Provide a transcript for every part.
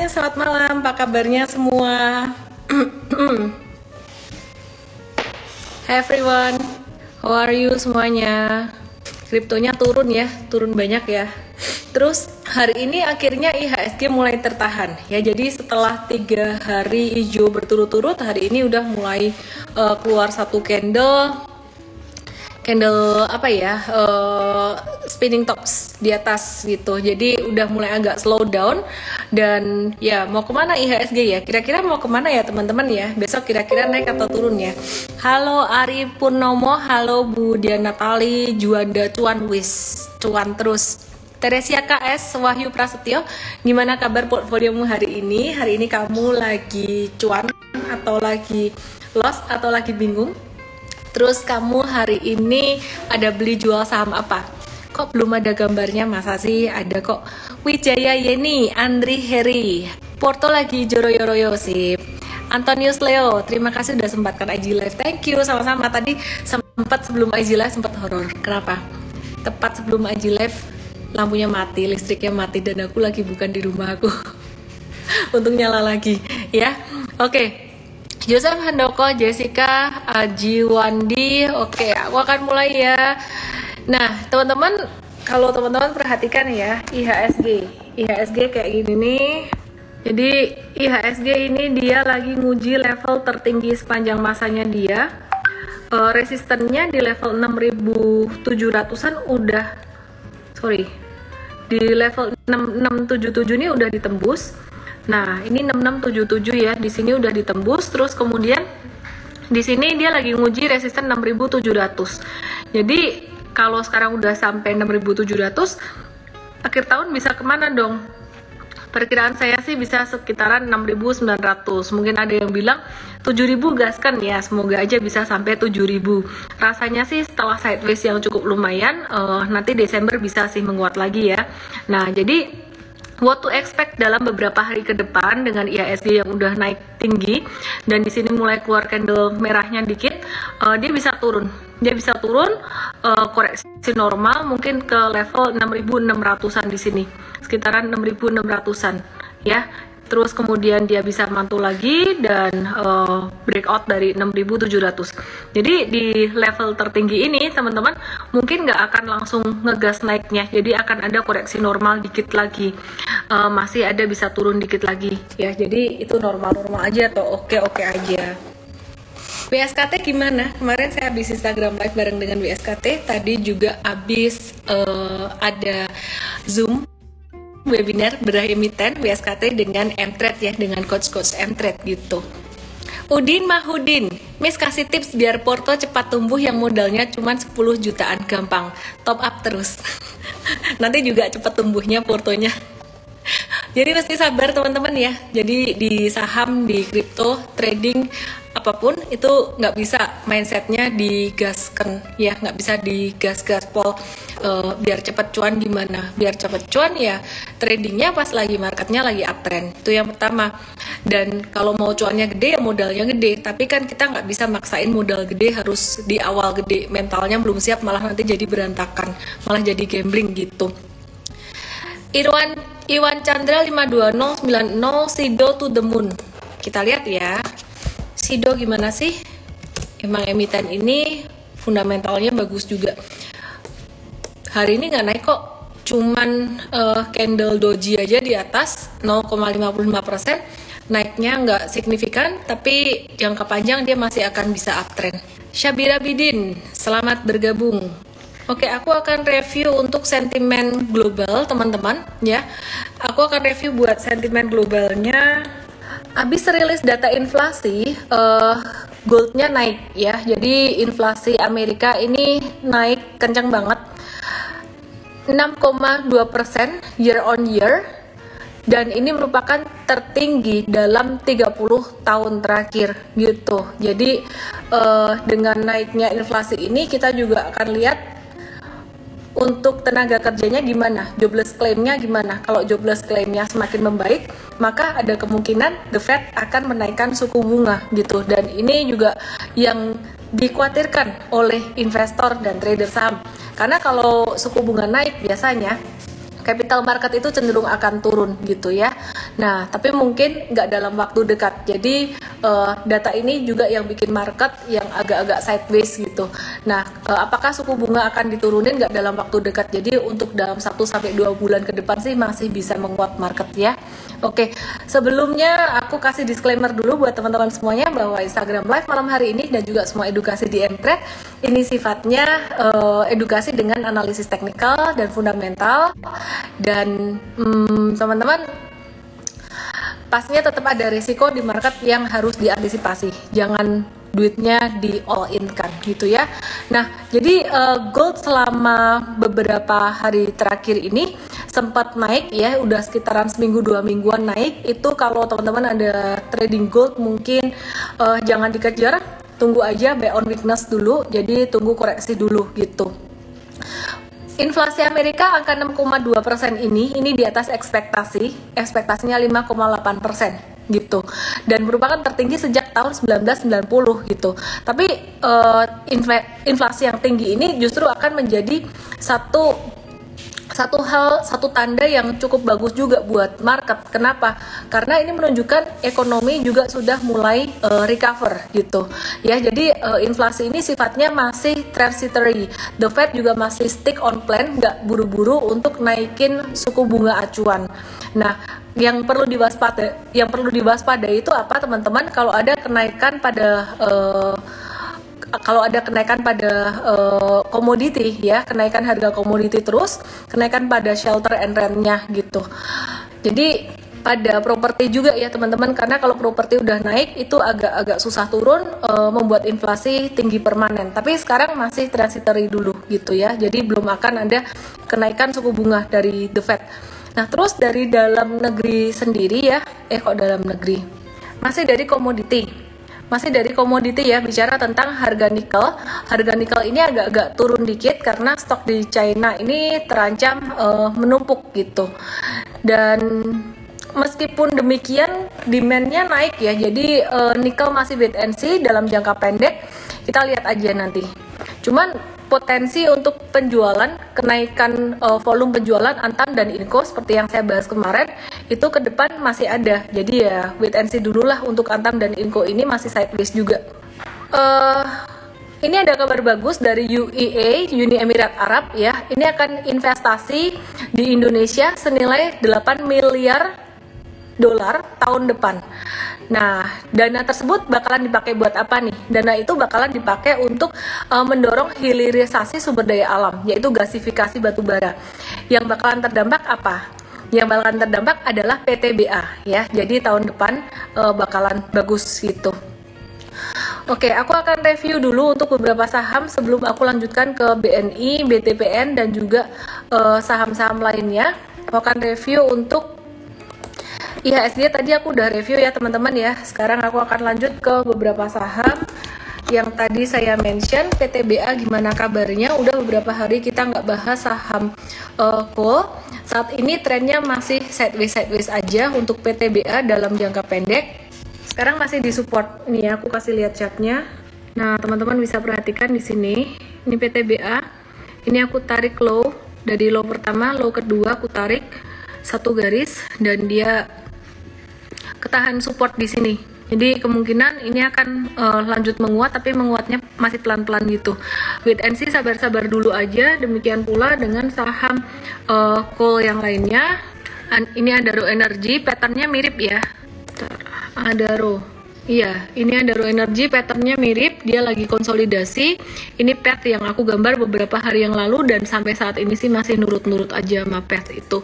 Semuanya selamat malam, apa kabarnya semua? Hi everyone, how are you semuanya? Kriptonya turun ya, turun banyak ya. Terus hari ini akhirnya IHSG mulai tertahan ya. Jadi setelah tiga hari hijau berturut-turut, hari ini udah mulai uh, keluar satu candle candle apa ya uh, spinning tops di atas gitu. Jadi udah mulai agak slow down. Dan ya mau ke mana IHSG ya? Kira-kira mau ke mana ya teman-teman ya? Besok kira-kira naik atau turun ya? Halo Ari Purnomo halo Bu Diana Natali Juanda Cuan Wis Cuan terus. Teresia KS Wahyu Prasetyo gimana kabar portfoliomu hari ini? Hari ini kamu lagi cuan atau lagi lost atau lagi bingung Terus kamu hari ini ada beli jual saham apa? Kok belum ada gambarnya? Masa sih ada kok. Wijaya Yeni, Andri Heri, Porto lagi joroyo-royo sih. Antonius Leo, terima kasih udah sempatkan IG Live. Thank you, sama-sama. Tadi sempat sebelum IG Live sempat horor. Kenapa? Tepat sebelum IG Live lampunya mati, listriknya mati dan aku lagi bukan di rumah aku. Untuk nyala lagi, ya. Oke. Okay. Joseph Handoko, Jessica, Aji Wandi. Oke, aku akan mulai ya. Nah, teman-teman, kalau teman-teman perhatikan ya, IHSG. IHSG kayak gini nih. Jadi, IHSG ini dia lagi nguji level tertinggi sepanjang masanya dia. Uh, resistennya di level 6700-an udah sorry. Di level 6677 ini udah ditembus Nah, ini 6677 ya. Di sini udah ditembus terus kemudian di sini dia lagi nguji resisten 6700. Jadi kalau sekarang udah sampai 6700 akhir tahun bisa ke mana dong? Perkiraan saya sih bisa sekitaran 6900. Mungkin ada yang bilang 7000 gas kan ya. Semoga aja bisa sampai 7000. Rasanya sih setelah sideways yang cukup lumayan uh, nanti Desember bisa sih menguat lagi ya. Nah, jadi what to expect dalam beberapa hari ke depan dengan IHSG yang udah naik tinggi dan di sini mulai keluar candle merahnya dikit uh, dia bisa turun. Dia bisa turun uh, koreksi normal mungkin ke level 6600-an di sini sekitaran 6600-an ya terus kemudian dia bisa mantul lagi dan uh, breakout dari 6700 jadi di level tertinggi ini teman-teman mungkin nggak akan langsung ngegas naiknya. Jadi akan ada koreksi normal dikit lagi. Uh, masih ada bisa turun dikit lagi. Ya jadi itu normal-normal aja atau oke-oke aja. WSKT gimana? Kemarin saya habis Instagram live bareng dengan WSKT. Tadi juga habis uh, ada Zoom webinar berah emiten WSKT dengan Mtrade ya dengan coach-coach Mtrade gitu. Udin Mahudin, Miss kasih tips biar Porto cepat tumbuh yang modalnya cuma 10 jutaan gampang. Top up terus. Nanti juga cepat tumbuhnya Portonya. Jadi mesti sabar teman-teman ya. Jadi di saham, di kripto, trading apa pun itu nggak bisa mindsetnya digaskan ya. Nggak bisa digas gaspol uh, biar cepet cuan gimana? Biar cepet cuan ya tradingnya pas lagi marketnya lagi uptrend. Itu yang pertama. Dan kalau mau cuannya gede ya modalnya gede. Tapi kan kita nggak bisa maksain modal gede harus di awal gede. Mentalnya belum siap malah nanti jadi berantakan. Malah jadi gambling gitu. Irwan Iwan Chandra 52090 Sido to the moon kita lihat ya Sido gimana sih? Emang emiten ini fundamentalnya bagus juga. Hari ini nggak naik kok, cuman uh, candle doji aja di atas 0,55%. Naiknya nggak signifikan, tapi jangka panjang dia masih akan bisa uptrend. Syabira Bidin, selamat bergabung. Oke, aku akan review untuk sentimen global, teman-teman, ya. Aku akan review buat sentimen globalnya Abis rilis data inflasi, uh, goldnya naik ya. Jadi inflasi Amerika ini naik kencang banget, 6,2 persen year on year, dan ini merupakan tertinggi dalam 30 tahun terakhir gitu. Jadi uh, dengan naiknya inflasi ini kita juga akan lihat untuk tenaga kerjanya gimana, jobless claimnya gimana. Kalau jobless claimnya semakin membaik, maka ada kemungkinan the Fed akan menaikkan suku bunga gitu. Dan ini juga yang dikhawatirkan oleh investor dan trader saham. Karena kalau suku bunga naik biasanya capital market itu cenderung akan turun gitu ya. Nah, tapi mungkin nggak dalam waktu dekat. Jadi uh, data ini juga yang bikin market yang agak-agak sideways gitu. Nah, uh, apakah suku bunga akan diturunin nggak dalam waktu dekat? Jadi untuk dalam 1 sampai 2 bulan ke depan sih masih bisa menguat market ya. Oke, sebelumnya aku kasih disclaimer dulu buat teman-teman semuanya bahwa Instagram Live malam hari ini dan juga semua edukasi di Mtrade ini sifatnya uh, edukasi dengan analisis teknikal dan fundamental dan hmm, teman-teman pastinya tetap ada risiko di market yang harus diantisipasi. Jangan duitnya di all in kan gitu ya. Nah, jadi uh, gold selama beberapa hari terakhir ini sempat naik ya, udah sekitaran seminggu dua mingguan naik. Itu kalau teman-teman ada trading gold mungkin uh, jangan dikejar, tunggu aja buy on weakness dulu. Jadi tunggu koreksi dulu gitu. Inflasi Amerika angka 6,2 persen ini, ini di atas ekspektasi, ekspektasinya 5,8 persen gitu dan merupakan tertinggi sejak tahun 1990 gitu. Tapi uh, inflasi yang tinggi ini justru akan menjadi satu satu hal satu tanda yang cukup bagus juga buat market. Kenapa? Karena ini menunjukkan ekonomi juga sudah mulai uh, recover gitu. Ya, jadi uh, inflasi ini sifatnya masih transitory. The Fed juga masih stick on plan, nggak buru-buru untuk naikin suku bunga acuan. Nah, yang perlu diwaspada yang perlu diwaspada itu apa teman-teman kalau ada kenaikan pada uh, kalau ada kenaikan pada uh, komoditi ya kenaikan harga komoditi terus kenaikan pada shelter and rentnya gitu. Jadi pada properti juga ya teman-teman karena kalau properti udah naik itu agak-agak susah turun e, membuat inflasi tinggi permanen. Tapi sekarang masih transitory dulu gitu ya. Jadi belum akan ada kenaikan suku bunga dari the Fed. Nah terus dari dalam negeri sendiri ya eh kok dalam negeri? Masih dari komoditi masih dari komoditi ya bicara tentang harga nikel. Harga nikel ini agak-agak turun dikit karena stok di China ini terancam uh, menumpuk gitu. Dan meskipun demikian demandnya naik ya. Jadi uh, nikel masih wait and see dalam jangka pendek. Kita lihat aja nanti. Cuman potensi untuk penjualan kenaikan uh, volume penjualan Antam dan Inco seperti yang saya bahas kemarin itu ke depan masih ada jadi ya wait and see dulu lah untuk Antam dan Inco ini masih sideways juga uh, ini ada kabar bagus dari UEA, Uni Emirat Arab ya. Ini akan investasi di Indonesia senilai 8 miliar dolar tahun depan. Nah, dana tersebut bakalan dipakai buat apa nih? Dana itu bakalan dipakai untuk uh, mendorong hilirisasi sumber daya alam, yaitu gasifikasi batu bara. Yang bakalan terdampak apa? Yang bakalan terdampak adalah PTBA ya. Jadi tahun depan uh, bakalan bagus gitu. Oke, aku akan review dulu untuk beberapa saham sebelum aku lanjutkan ke BNI, BTPN dan juga uh, saham-saham lainnya. Aku akan review untuk IHSG tadi aku udah review ya teman-teman ya. Sekarang aku akan lanjut ke beberapa saham yang tadi saya mention. PTBA gimana kabarnya? Udah beberapa hari kita nggak bahas saham uh, coal saat ini trennya masih sideways sideways aja untuk PTBA dalam jangka pendek. Sekarang masih di support nih aku kasih lihat chartnya nah teman-teman bisa perhatikan di sini. Ini PTBA ini aku tarik low. Dari low pertama low kedua aku tarik satu garis dan dia ketahan support di sini. Jadi kemungkinan ini akan uh, lanjut menguat tapi menguatnya masih pelan-pelan gitu. Wait and see sabar-sabar dulu aja. Demikian pula dengan saham uh, coal yang lainnya. An ini ada Ro Energy, patternnya mirip ya. Ada Ro. Iya, ini ada Ro Energy, patternnya mirip, dia lagi konsolidasi. Ini pet yang aku gambar beberapa hari yang lalu dan sampai saat ini sih masih nurut-nurut aja sama pet itu.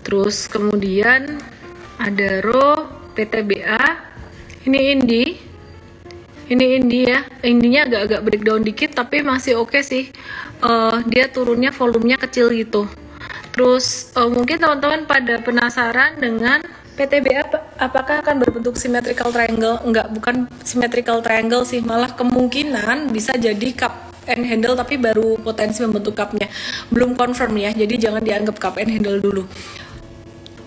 Terus kemudian ada Ro PTBA ini Indi ini Indi ya Indinya agak-agak breakdown dikit tapi masih oke okay sih uh, dia turunnya volumenya kecil gitu terus uh, mungkin teman-teman pada penasaran dengan PTBA apakah akan berbentuk symmetrical triangle? Enggak, bukan symmetrical triangle sih, malah kemungkinan bisa jadi cup and handle tapi baru potensi membentuk cupnya. Belum confirm ya, jadi jangan dianggap cup and handle dulu.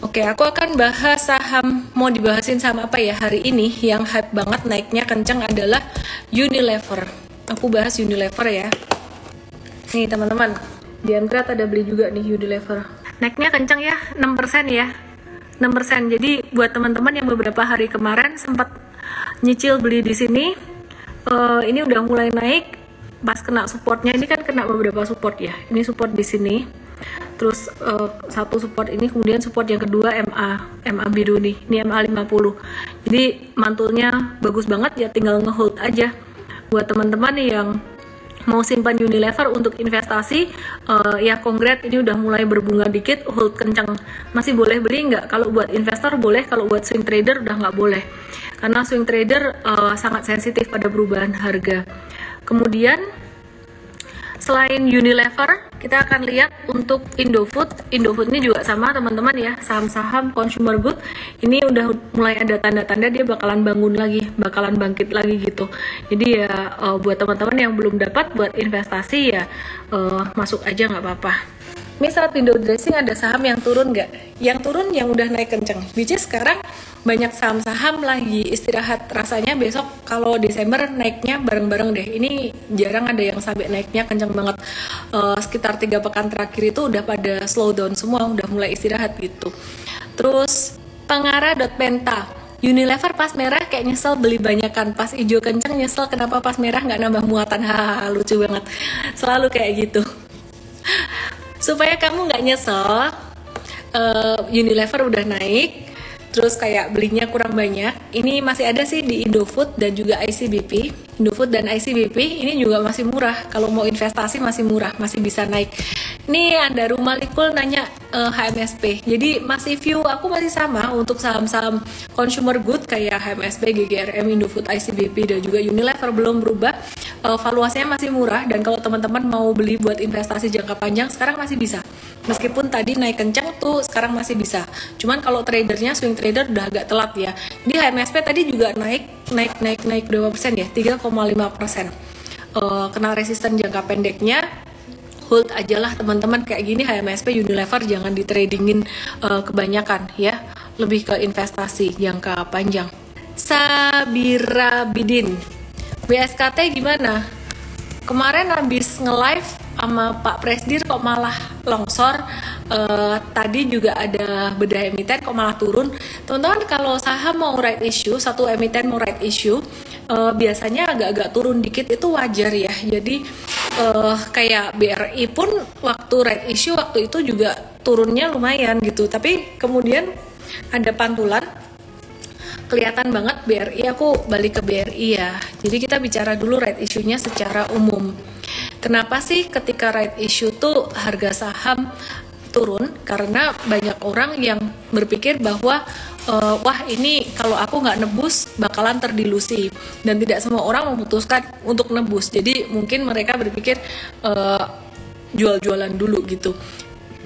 Oke, aku akan bahas saham mau dibahasin saham apa ya hari ini yang hype banget naiknya kencang adalah Unilever. Aku bahas Unilever ya. Nih teman-teman, di ada beli juga nih Unilever. Naiknya kencang ya, 6% ya. 6%. Jadi buat teman-teman yang beberapa hari kemarin sempat nyicil beli di sini, uh, ini udah mulai naik. Pas kena supportnya ini kan kena beberapa support ya. Ini support di sini. Terus uh, satu support ini kemudian support yang kedua MA, MA biru nih. Ini MA 50. Jadi mantulnya bagus banget ya tinggal ngehold aja. Buat teman-teman yang mau simpan Unilever untuk investasi uh, ya kongret ini udah mulai berbunga dikit hold kencang masih boleh beli nggak? Kalau buat investor boleh kalau buat swing trader udah nggak boleh. Karena swing trader uh, sangat sensitif pada perubahan harga. Kemudian selain Unilever kita akan lihat untuk Indofood. Indofood ini juga sama teman-teman ya. Saham-saham consumer good. Ini udah mulai ada tanda-tanda dia bakalan bangun lagi bakalan bangkit lagi gitu. Jadi ya uh, buat teman-teman yang belum dapat buat investasi ya uh, masuk aja nggak apa-apa misal window dressing ada saham yang turun nggak? Yang turun yang udah naik kenceng. Which sekarang banyak saham-saham lagi istirahat rasanya besok kalau Desember naiknya bareng-bareng deh. Ini jarang ada yang sampai naiknya kenceng banget. Uh, sekitar tiga pekan terakhir itu udah pada slow down semua, udah mulai istirahat gitu. Terus pengara.penta Unilever pas merah kayak nyesel beli banyak kan pas hijau kenceng nyesel kenapa pas merah nggak nambah muatan hahaha lucu banget selalu kayak gitu supaya kamu nggak nyesel uh, Unilever udah naik terus kayak belinya kurang banyak. Ini masih ada sih di Indofood dan juga ICBP Indofood dan ICBP ini juga masih murah. Kalau mau investasi masih murah masih bisa naik. Ini ada rumah Malikul nanya uh, eh, HMSP jadi masih view aku masih sama untuk saham-saham consumer good kayak HMSP, GGRM, Indofood, ICBP dan juga Unilever belum berubah. Uh, valuasinya masih murah dan kalau teman-teman mau beli buat investasi jangka panjang sekarang masih bisa meskipun tadi naik kencang tuh sekarang masih bisa. Cuman kalau tradernya swing trader udah agak telat ya. Di HMSP tadi juga naik naik naik naik berapa persen ya? 3,5 persen. Uh, kena resisten jangka pendeknya hold aja lah teman-teman. Kayak gini HMSP Unilever jangan di tradingin uh, kebanyakan ya. Lebih ke investasi jangka panjang. Sabira Bidin BSKT gimana kemarin habis nge-live sama Pak Presdir kok malah longsor. Uh, tadi juga ada bedah emiten kok malah turun. Teman-teman kalau saham mau right issue satu emiten mau right issue uh, biasanya agak-agak turun dikit. Itu wajar ya. Jadi uh, kayak BRI pun waktu right issue waktu itu juga turunnya lumayan gitu. Tapi kemudian ada pantulan kelihatan banget BRI aku balik ke BRI ya. Jadi kita bicara dulu right issue-nya secara umum. Kenapa sih ketika right issue tuh harga saham turun? Karena banyak orang yang berpikir bahwa uh, wah ini kalau aku nggak nebus bakalan terdilusi. Dan tidak semua orang memutuskan untuk nebus. Jadi mungkin mereka berpikir uh, jual-jualan dulu gitu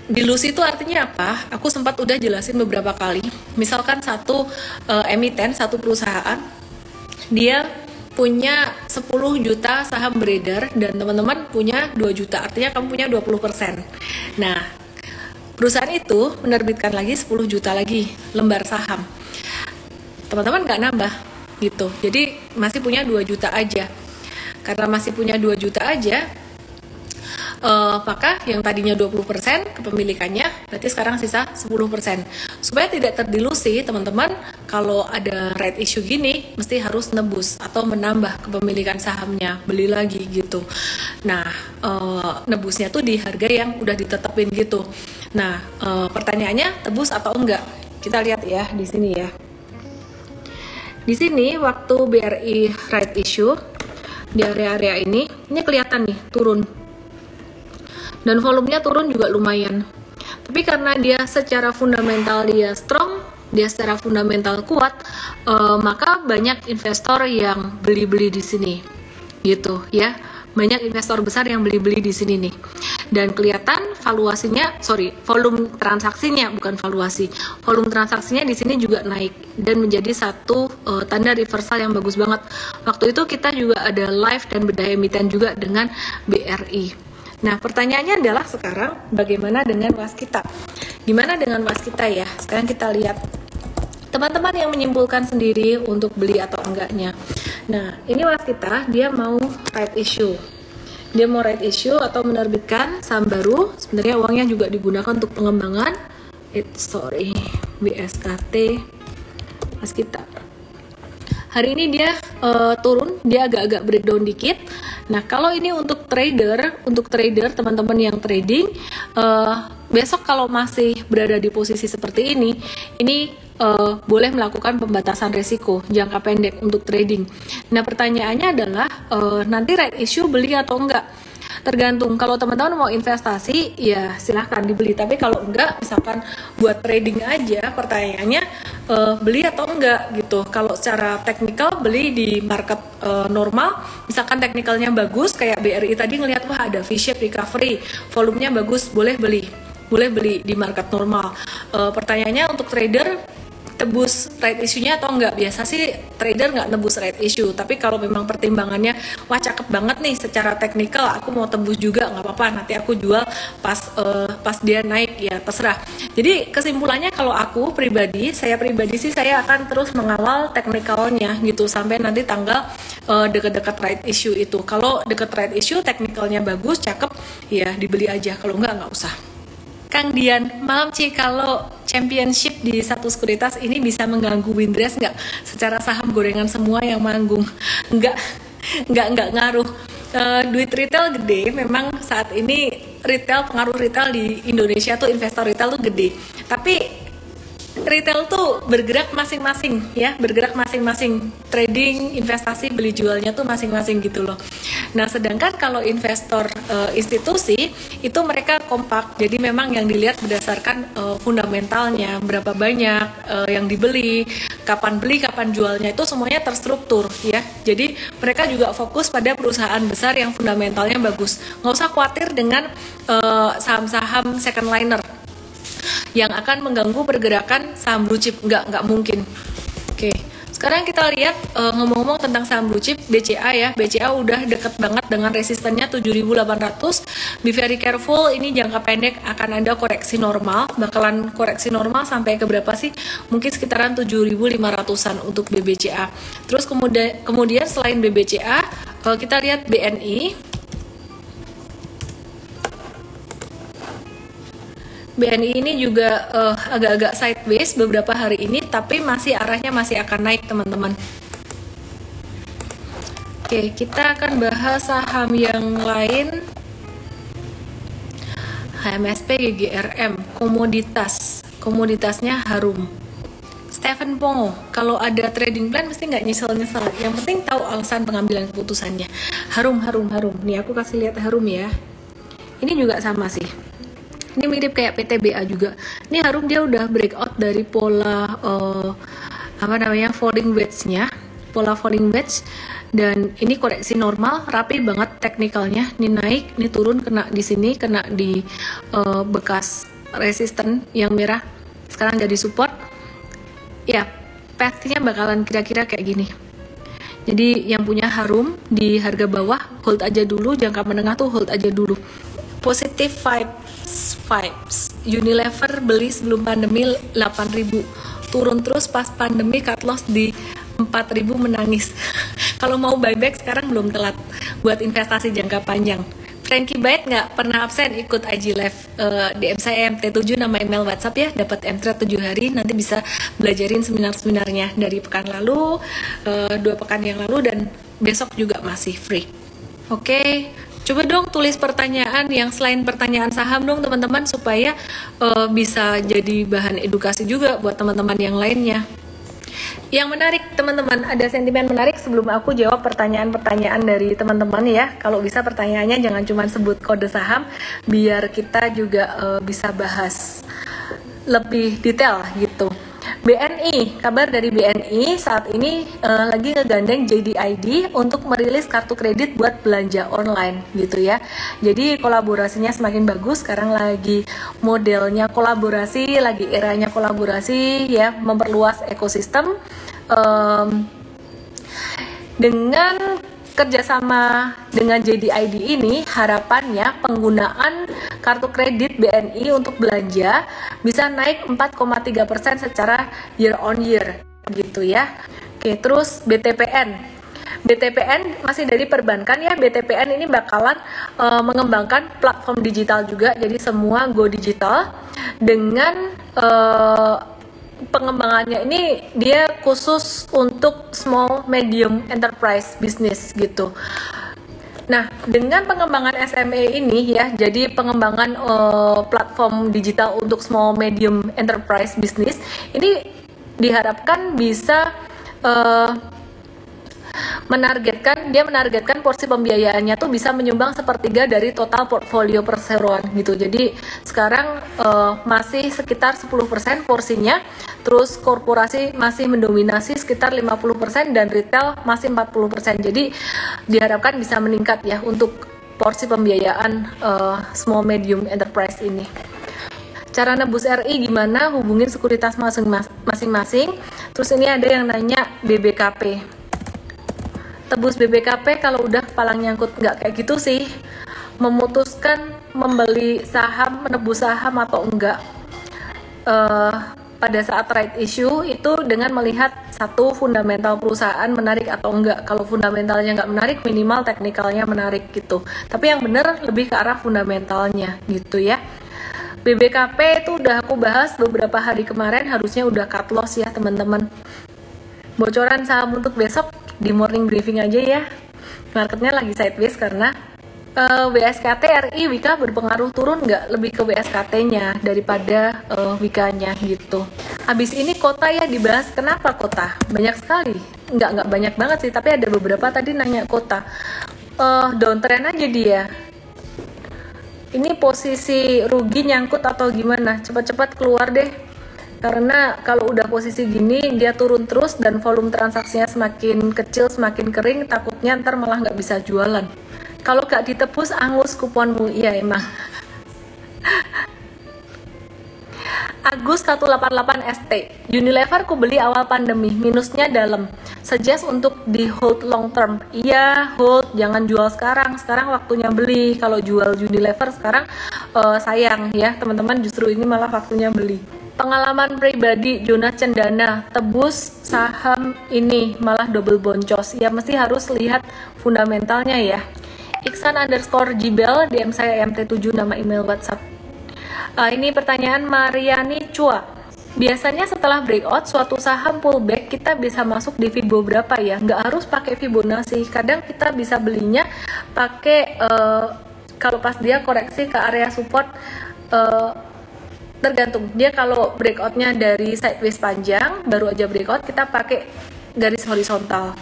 dilusi itu artinya apa? Aku sempat udah jelasin beberapa kali. Misalkan satu uh, emiten, satu perusahaan, dia punya 10 juta saham beredar dan teman-teman punya 2 juta. Artinya kamu punya 20%. Nah, perusahaan itu menerbitkan lagi 10 juta lagi lembar saham. Teman-teman nggak nambah gitu. Jadi masih punya 2 juta aja. Karena masih punya 2 juta aja, uh, maka yang tadinya 20% kepemilikannya berarti sekarang sisa 10%. Supaya tidak terdilusi, teman-teman, kalau ada red issue gini mesti harus nebus atau menambah kepemilikan sahamnya, beli lagi gitu. Nah, uh, nebusnya tuh di harga yang udah ditetapin gitu. Nah, uh, pertanyaannya tebus atau enggak? Kita lihat ya di sini ya. Di sini waktu BRI right issue di area-area ini, ini kelihatan nih turun dan volumenya turun juga lumayan. Tapi karena dia secara fundamental dia strong dia secara fundamental kuat uh, maka banyak investor yang beli-beli di sini. Gitu ya. Banyak investor besar yang beli-beli di sini nih. Dan kelihatan valuasinya sorry volume transaksinya bukan valuasi. Volume transaksinya di sini juga naik dan menjadi satu uh, tanda reversal yang bagus banget. Waktu itu kita juga ada live dan bedah emiten juga dengan BRI Nah, pertanyaannya adalah sekarang bagaimana dengan waskita? Gimana dengan waskita ya? Sekarang kita lihat teman-teman yang menyimpulkan sendiri untuk beli atau enggaknya. Nah, ini waskita dia mau right issue. Dia mau right issue atau menerbitkan saham baru. Sebenarnya uangnya juga digunakan untuk pengembangan it sorry BSKT mas kita hari ini dia uh, turun dia agak-agak breakdown dikit. Nah kalau ini untuk trader untuk trader teman-teman yang trading uh, besok kalau masih berada di posisi seperti ini ini uh, boleh melakukan pembatasan resiko jangka pendek untuk trading. Nah pertanyaannya adalah uh, nanti right issue beli atau enggak tergantung. Kalau teman-teman mau investasi ya silahkan dibeli. Tapi kalau enggak misalkan buat trading aja pertanyaannya uh, beli atau enggak gitu. Kalau secara teknikal beli di market uh, normal. Misalkan teknikalnya bagus kayak BRI tadi ngelihat wah ada V-shape recovery volumenya bagus boleh beli. Boleh beli di market normal. Uh, pertanyaannya untuk trader tebus right issue-nya atau enggak biasa sih trader nggak tebus right issue tapi kalau memang pertimbangannya wah cakep banget nih secara teknikal aku mau tebus juga nggak apa-apa nanti aku jual pas uh, pas dia naik ya terserah. Jadi kesimpulannya kalau aku pribadi saya pribadi sih saya akan terus mengawal teknikalnya gitu sampai nanti tanggal uh, deket-deket right issue itu. Kalau deket right issue teknikalnya bagus cakep ya dibeli aja. Kalau enggak nggak usah Kang Dian, malam Ci, kalau championship di satu sekuritas ini bisa mengganggu Windrest nggak? Secara saham gorengan semua yang manggung, nggak, nggak, nggak ngaruh. Uh, duit retail gede, memang saat ini retail pengaruh retail di Indonesia tuh investor retail tuh gede. Tapi retail tuh bergerak masing-masing ya, bergerak masing-masing. Trading, investasi, beli jualnya tuh masing-masing gitu loh. Nah, sedangkan kalau investor uh, institusi itu mereka kompak. Jadi memang yang dilihat berdasarkan uh, fundamentalnya, berapa banyak uh, yang dibeli, kapan beli, kapan jualnya itu semuanya terstruktur ya. Jadi mereka juga fokus pada perusahaan besar yang fundamentalnya bagus. Nggak usah khawatir dengan saham-saham uh, second liner yang akan mengganggu pergerakan saham blue chip. Nggak nggak mungkin. Oke sekarang kita lihat uh, ngomong-ngomong tentang saham blue chip BCA ya. BCA udah deket banget dengan resistennya 7800 be very careful ini jangka pendek akan ada koreksi normal. Bakalan koreksi normal sampai ke berapa sih? Mungkin sekitaran 7500an untuk BBCA terus kemudian kemudian selain BBCA kalau kita lihat BNI BNI ini juga uh, agak-agak sideways beberapa hari ini, tapi masih arahnya masih akan naik teman-teman. Oke, kita akan bahas saham yang lain. HMSP GGRM, komoditas. Komoditasnya harum. Stephen Pongo, kalau ada trading plan mesti nggak nyesel-nyesel. Yang penting tahu alasan pengambilan keputusannya. Harum, harum, harum. Nih aku kasih lihat harum ya. Ini juga sama sih ini mirip kayak PTBA juga. Ini Harum dia udah breakout dari pola uh, apa namanya falling wedge-nya. Pola falling wedge. Dan ini koreksi normal rapi banget teknikalnya. Ini naik ini turun kena di sini kena di uh, bekas resisten yang merah. Sekarang jadi support. Ya path-nya bakalan kira-kira kayak gini. Jadi yang punya harum di harga bawah hold aja dulu. Jangka menengah tuh hold aja dulu. Positive vibes vibes. Unilever beli sebelum pandemi 8000 turun terus pas pandemi cut loss di 4000 menangis. Kalau mau buyback sekarang belum telat buat investasi jangka panjang. Frankie Byte nggak pernah absen ikut IG Live. Uh, DM saya MT7 nama email WhatsApp ya. Dapat MT 7 hari nanti bisa belajarin seminar-seminarnya. Dari pekan lalu uh, dua pekan yang lalu dan besok juga masih free. Oke okay. Coba dong tulis pertanyaan yang selain pertanyaan saham dong teman-teman supaya uh, bisa jadi bahan edukasi juga buat teman-teman yang lainnya. Yang menarik teman-teman, ada sentimen menarik sebelum aku jawab pertanyaan-pertanyaan dari teman-teman ya. Kalau bisa pertanyaannya jangan cuma sebut kode saham, biar kita juga uh, bisa bahas lebih detail gitu. BNI, kabar dari BNI saat ini uh, lagi ngegandeng JDID untuk merilis kartu kredit buat belanja online gitu ya. Jadi kolaborasinya semakin bagus. Sekarang lagi modelnya kolaborasi, lagi eranya kolaborasi ya, memperluas ekosistem. Um, dengan kerjasama dengan JDID ini harapannya penggunaan kartu kredit BNI untuk belanja bisa naik 4,3% secara year on year gitu ya. Oke, terus BTPN BTPN masih dari perbankan ya BTPN ini bakalan uh, mengembangkan platform digital juga jadi semua go digital dengan uh, pengembangannya ini dia khusus untuk small medium enterprise business gitu. Nah, dengan pengembangan SME ini ya, jadi pengembangan uh, platform digital untuk small medium enterprise business ini diharapkan bisa uh, menargetkan dia menargetkan porsi pembiayaannya tuh bisa menyumbang sepertiga dari total portfolio perseroan gitu. Jadi sekarang uh, masih sekitar 10% porsinya, terus korporasi masih mendominasi sekitar 50% dan retail masih 40%. Jadi diharapkan bisa meningkat ya untuk porsi pembiayaan uh, small medium enterprise ini. Cara nebus RI gimana? Hubungin sekuritas masing-masing. Terus ini ada yang nanya BBKP tebus BBKP kalau udah kepala nyangkut. Nggak kayak gitu sih. Memutuskan membeli saham menebus saham atau enggak. Uh, pada saat trade issue itu dengan melihat satu fundamental perusahaan menarik atau enggak. Kalau fundamentalnya nggak menarik minimal teknikalnya menarik gitu. Tapi yang benar lebih ke arah fundamentalnya gitu ya. BBKP itu udah aku bahas beberapa hari kemarin harusnya udah cut loss ya teman-teman bocoran saham untuk besok di morning briefing aja ya. Marketnya lagi sideways karena uh, eh, WSKT RI Wika berpengaruh turun nggak lebih ke WSKT-nya daripada uh, Wika-nya gitu. Habis ini kota ya dibahas kenapa kota? Banyak sekali. Nggak nggak banyak banget sih tapi ada beberapa tadi nanya kota. Uh, downtrend aja dia. Ini posisi rugi nyangkut atau gimana? Cepat-cepat keluar deh karena kalau udah posisi gini dia turun terus dan volume transaksinya semakin kecil semakin kering takutnya ntar malah nggak bisa jualan. Kalau nggak ditebus angus kuponmu iya emang Agus 188 ST Unilever ku beli awal pandemi minusnya dalam. Suggest untuk di hold long term. Iya hold. Jangan jual sekarang. Sekarang waktunya beli. Kalau jual Unilever sekarang uh, sayang ya teman-teman. Justru ini malah waktunya beli pengalaman pribadi Jonas Cendana tebus saham ini malah double boncos. Ya mesti harus lihat fundamentalnya ya. Iksan underscore Jibel DM saya MT7 nama email WhatsApp. Uh, ini pertanyaan Mariani Chua. Biasanya setelah breakout suatu saham pullback kita bisa masuk di Fibo berapa ya? Nggak harus pakai Fibonacci kadang kita bisa belinya pakai uh, kalau pas dia koreksi ke area support uh, tergantung dia kalau breakoutnya dari sideways panjang baru aja breakout kita pakai garis horizontal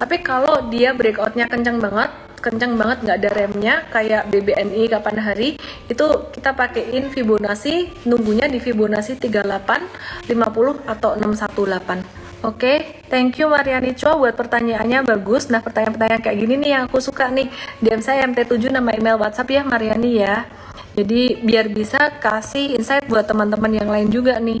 tapi kalau dia breakoutnya kencang banget kencang banget nggak ada remnya kayak BBNI kapan hari itu kita pakaiin Fibonacci nunggunya di Fibonacci 38 50 atau 618 Oke, okay, thank you Mariani Chua buat pertanyaannya bagus. Nah, pertanyaan-pertanyaan kayak gini nih yang aku suka nih. DM saya MT7 nama email WhatsApp ya Mariani ya. Jadi biar bisa kasih insight buat teman-teman yang lain juga nih.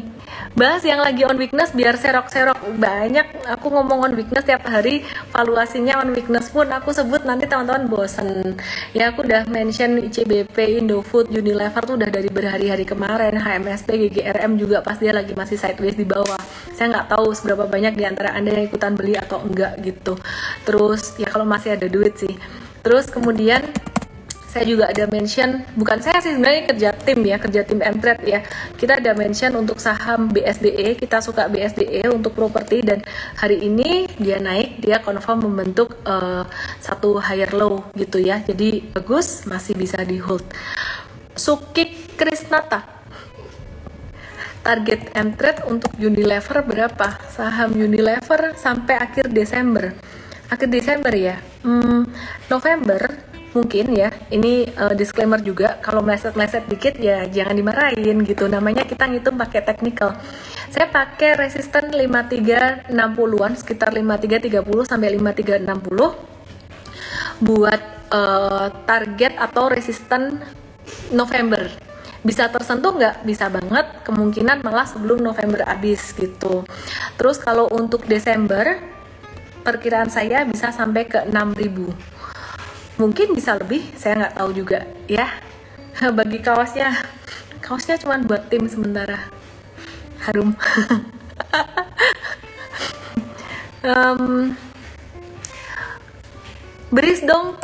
Bahas yang lagi on weakness biar serok-serok banyak. Aku ngomong on weakness tiap hari, valuasinya on weakness pun aku sebut nanti teman-teman bosen. Ya aku udah mention ICBP, Indofood, Unilever tuh udah dari berhari-hari kemarin. HMSP, GGRM juga pas dia lagi masih sideways di bawah. Saya nggak tahu seberapa banyak di antara anda yang ikutan beli atau enggak gitu. Terus ya kalau masih ada duit sih. Terus kemudian saya juga ada mention bukan saya sih sebenarnya kerja tim ya kerja tim Mtrade ya. Kita ada mention untuk saham BSDE kita suka BSDE untuk properti dan hari ini dia naik dia confirm membentuk uh, satu higher low gitu ya. Jadi bagus masih bisa di hold. Sukik Krisnata target Mtrade untuk Unilever berapa? Saham Unilever sampai akhir Desember. Akhir Desember ya? Hmm, November mungkin ya ini uh, disclaimer juga kalau meleset-meleset dikit ya jangan dimarahin gitu. Namanya kita ngitung pakai technical. Saya pakai resisten 5360-an sekitar 5330 sampai 5360 buat uh, target atau resisten November. Bisa tersentuh nggak? Bisa banget. Kemungkinan malah sebelum November habis gitu. Terus kalau untuk Desember perkiraan saya bisa sampai ke 6000 mungkin bisa lebih saya nggak tahu juga ya bagi kaosnya kaosnya cuma buat tim sementara harum um, beris dong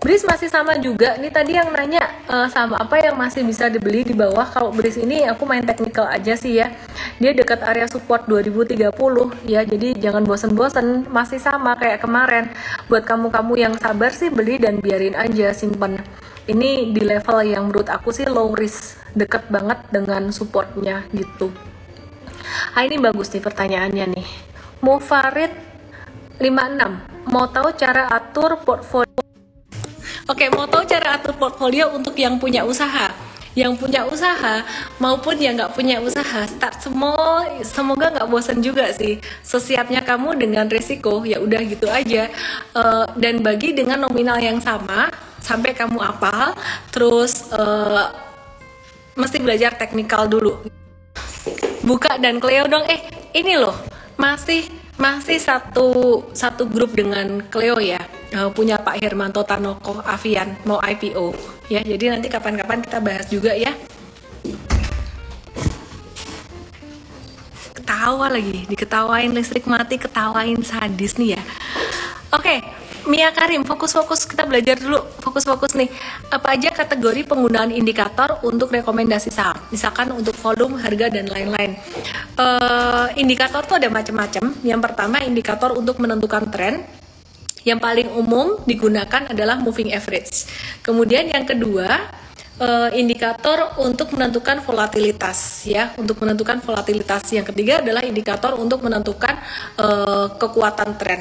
Bris masih sama juga. Ini tadi yang nanya uh, sama apa yang masih bisa dibeli di bawah. Kalau Bris ini aku main technical aja sih ya. Dia dekat area support 2030 ya. Jadi jangan bosen-bosen, masih sama kayak kemarin. Buat kamu-kamu yang sabar sih beli dan biarin aja simpen. Ini di level yang menurut aku sih low risk, deket banget dengan supportnya gitu. Ah ini bagus nih pertanyaannya nih. Mufarid 56 mau tahu cara atur portfolio Oke, mau tahu cara atur portfolio untuk yang punya usaha yang punya usaha maupun yang nggak punya usaha. Start semua semoga nggak bosan juga sih sesiapnya kamu dengan resiko. Ya udah gitu aja. Uh, dan bagi dengan nominal yang sama sampai kamu apa terus uh, mesti belajar teknikal dulu. Buka dan Cleo dong. Eh ini loh masih masih satu satu grup dengan Cleo ya. Uh, punya Pak Hermanto Tanoko Avian mau IPO ya jadi nanti kapan-kapan kita bahas juga ya. Ketawa lagi diketawain listrik mati ketawain sadis nih ya. Oke okay. Mia Karim, fokus-fokus kita belajar dulu, fokus-fokus nih. Apa aja kategori penggunaan indikator untuk rekomendasi saham? Misalkan untuk volume, harga dan lain-lain. Uh, indikator tuh ada macam-macam. Yang pertama indikator untuk menentukan tren. Yang paling umum digunakan adalah moving average. Kemudian yang kedua uh, indikator untuk menentukan volatilitas ya untuk menentukan volatilitas yang ketiga adalah indikator untuk menentukan uh, kekuatan tren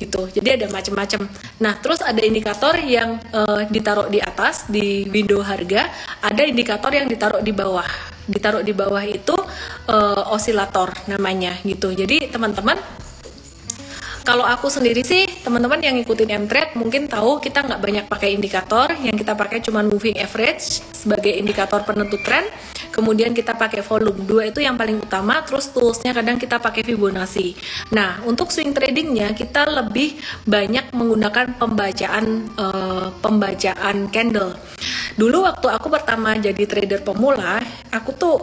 gitu. Jadi ada macam-macam. Nah, terus ada indikator yang uh, ditaruh di atas di window harga, ada indikator yang ditaruh di bawah. Ditaruh di bawah itu uh, osilator namanya gitu. Jadi teman-teman kalau aku sendiri sih teman-teman yang ngikutin M-Trade mungkin tahu kita nggak banyak pakai indikator yang kita pakai cuma moving average sebagai indikator penentu tren kemudian kita pakai volume dua itu yang paling utama terus toolsnya kadang kita pakai Fibonacci. Nah untuk swing tradingnya kita lebih banyak menggunakan pembacaan uh, pembacaan candle. Dulu waktu aku pertama jadi trader pemula aku tuh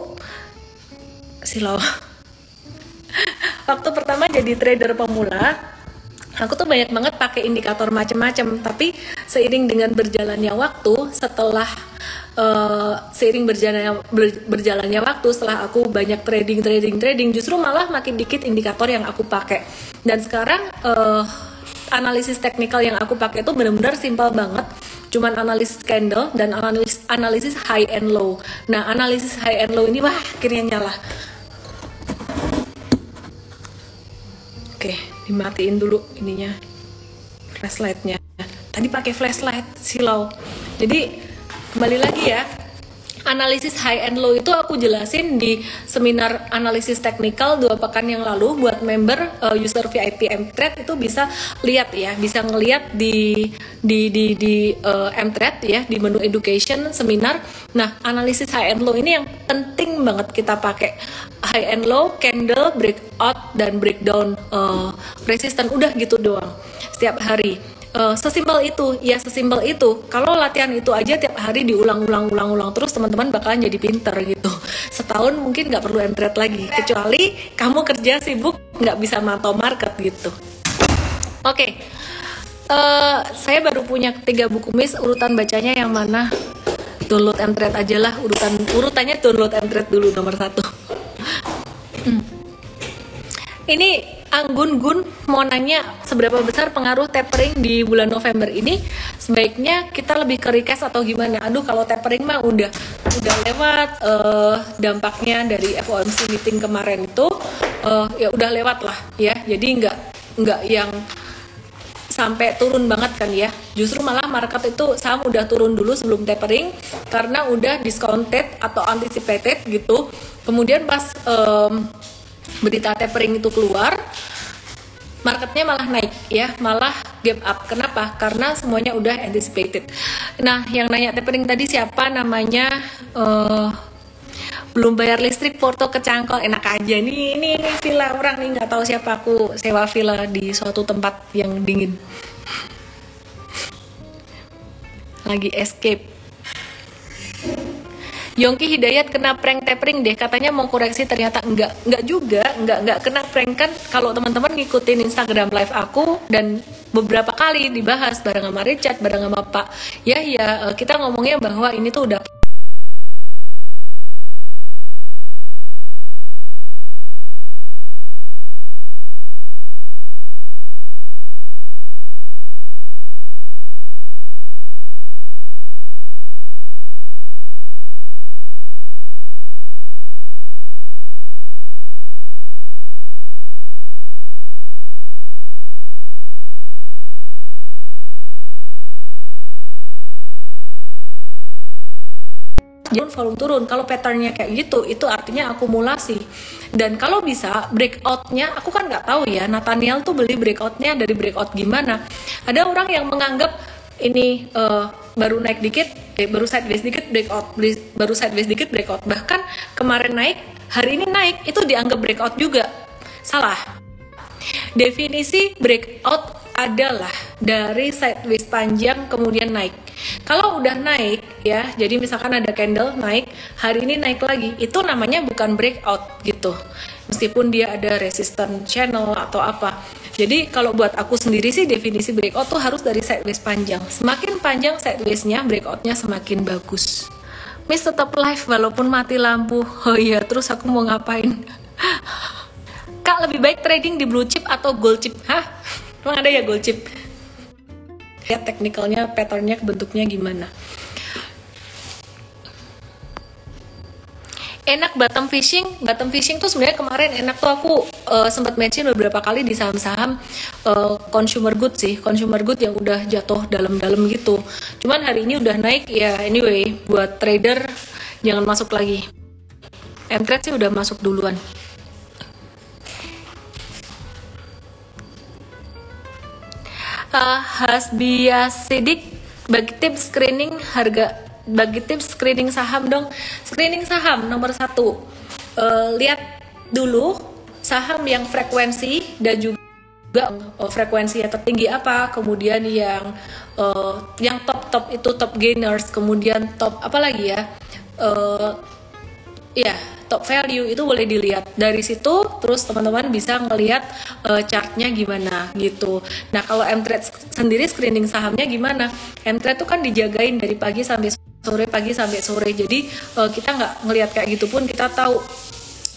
silau waktu pertama jadi trader pemula aku tuh banyak banget pakai indikator macam-macam tapi seiring dengan berjalannya waktu setelah uh, seiring berjalannya ber, berjalannya waktu setelah aku banyak trading trading trading justru malah makin dikit indikator yang aku pakai dan sekarang uh, analisis teknikal yang aku pakai itu benar-benar simpel banget cuman analisis candle dan analisis analisis high and low nah analisis high and low ini wah akhirnya nyala Oke, dimatiin dulu ininya flashlightnya. Tadi pakai flashlight silau. Jadi kembali lagi ya, analisis high and low itu aku jelasin di seminar analisis teknikal dua pekan yang lalu buat member uh, user VIP Mtrade itu bisa lihat ya bisa ngelihat di di di di uh, Mtrade ya di menu education seminar. Nah analisis high and low ini yang penting banget kita pakai. High and low candle breakout dan breakdown uh, resistance udah gitu doang setiap hari uh, sesimpel itu. Ya sesimpel itu. Kalau latihan itu aja tiap hari diulang-ulang-ulang-ulang terus teman-teman bakalan jadi pinter gitu. Setahun mungkin nggak perlu entret lagi. Kecuali kamu kerja sibuk nggak bisa mantau market gitu. Oke. Okay. uh, eh, saya baru punya tiga buku mis urutan bacanya yang mana? Download entret aja lah urutan urutannya download entret dulu nomor satu. Hmm. ini Anggun Gun mau nanya seberapa besar pengaruh tapering di bulan November ini? Sebaiknya kita lebih ke request atau gimana? Aduh kalau tapering mah udah udah lewat uh, dampaknya dari FOMC meeting kemarin itu uh, ya udah lewat lah ya. Jadi nggak nggak yang sampai turun banget kan ya. Justru malah market itu saham udah turun dulu sebelum tapering karena udah discounted atau anticipated gitu. Kemudian pas um, berita tapering itu keluar marketnya malah naik ya malah gap up. Kenapa? Karena semuanya udah anticipated. Nah yang nanya tapering tadi siapa? Namanya uh, belum bayar listrik Porto ke Cangkol enak aja nih ini, ini villa orang nih. Nggak tahu siapa aku sewa villa di suatu tempat yang dingin. Lagi escape Yongki Hidayat kena prank tapering deh. Katanya mau koreksi ternyata enggak. Enggak juga. Enggak enggak kena prank. Kan kalau teman-teman ngikutin Instagram live aku dan beberapa kali dibahas bareng sama Richard bareng sama Pak ya ya kita ngomongnya bahwa ini tuh udah turun volume turun. Kalau patternnya kayak gitu itu artinya akumulasi. Dan kalau bisa breakoutnya aku kan nggak tahu ya Nathaniel tuh beli breakoutnya dari breakout gimana. Ada orang yang menganggap ini uh, baru naik dikit eh, baru sideways dikit breakout baru sideways dikit breakout. Bahkan kemarin naik hari ini naik itu dianggap breakout juga. Salah. Definisi breakout adalah dari sideways panjang kemudian naik. Kalau udah naik ya, jadi misalkan ada candle naik, hari ini naik lagi, itu namanya bukan breakout gitu. Meskipun dia ada resistance channel atau apa. Jadi kalau buat aku sendiri sih definisi breakout tuh harus dari sideways panjang. Semakin panjang sidewaysnya, breakoutnya semakin bagus. Miss tetap live walaupun mati lampu. Oh iya, terus aku mau ngapain? Kak lebih baik trading di blue chip atau gold chip? Hah? Emang ada ya gold chip? Lihat teknikalnya, patternnya, bentuknya gimana. enak bottom fishing. Bottom fishing tuh sebenarnya kemarin enak tuh. Aku uh, sempat mention beberapa kali di saham-saham uh, consumer good sih. Consumer good yang udah jatuh dalam-dalam gitu. Cuman hari ini udah naik. Ya anyway buat trader jangan masuk lagi. Mtrade sih udah masuk duluan uh, Hasbia Sidik bagi tips screening harga bagi tips screening saham dong. Screening saham nomor satu. Uh, lihat dulu saham yang frekuensi dan juga uh, frekuensi yang tertinggi apa kemudian yang uh, yang top top itu top gainers kemudian top apa lagi ya? Uh, ya top value itu boleh dilihat. Dari situ terus teman-teman bisa ngelihat uh, chartnya gimana gitu. Nah kalau M-Trade sendiri screening sahamnya gimana? M-Trade tuh kan dijagain dari pagi sampai sore pagi sampai sore. Jadi uh, kita nggak ngelihat kayak gitu pun kita tahu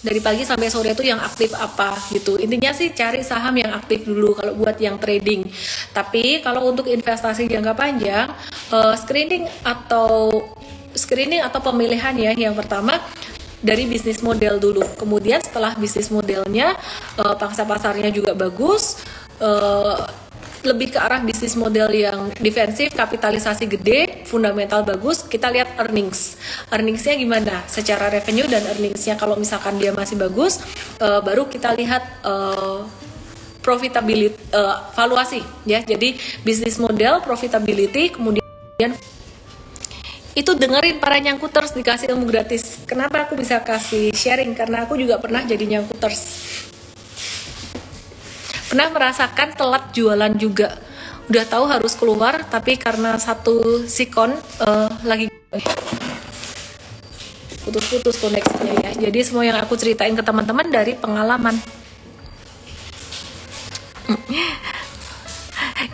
dari pagi sampai sore itu yang aktif apa gitu. Intinya sih cari saham yang aktif dulu kalau buat yang trading. Tapi kalau untuk investasi jangka panjang uh, screening atau screening atau pemilihan ya yang pertama dari bisnis model dulu. Kemudian setelah bisnis modelnya uh, pangsa pasarnya juga bagus, uh, lebih ke arah bisnis model yang defensif, kapitalisasi gede, fundamental bagus, kita lihat earnings. Earningsnya gimana? Secara revenue dan earningsnya kalau misalkan dia masih bagus, uh, baru kita lihat uh, profitability, uh, valuasi ya. Jadi bisnis model, profitability, kemudian itu dengerin para nyangkuters dikasih ilmu gratis. Kenapa aku bisa kasih sharing? Karena aku juga pernah jadi nyangkuters. Pernah merasakan telat jualan juga. Udah tahu harus keluar, tapi karena satu sikon uh, lagi putus-putus koneksinya ya. Jadi semua yang aku ceritain ke teman-teman dari pengalaman.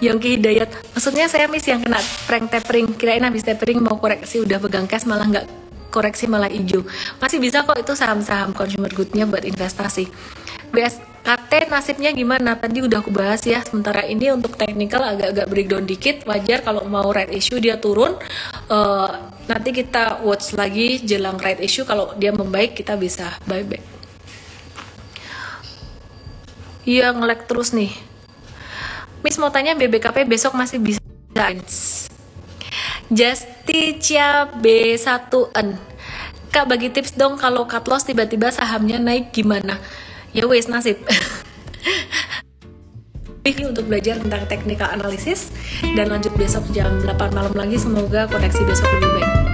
Yongki Hidayat. Maksudnya saya miss yang kena prank tapering. Kirain habis tapering mau koreksi udah pegang cash malah nggak koreksi malah hijau. Masih bisa kok itu saham-saham consumer goodnya buat investasi. BSKT nasibnya gimana? Tadi udah aku bahas ya sementara ini untuk technical agak-agak breakdown dikit. Wajar kalau mau right issue dia turun. Uh, nanti kita watch lagi jelang right issue. Kalau dia membaik kita bisa buy back iya ngelek terus nih Miss mau tanya BBKP besok masih bisa? Justicia B1N Kak bagi tips dong kalau cut loss tiba-tiba sahamnya naik gimana? Ya wes nasib. Ini untuk belajar tentang technical analysis dan lanjut besok jam 8 malam lagi. Semoga koneksi besok lebih baik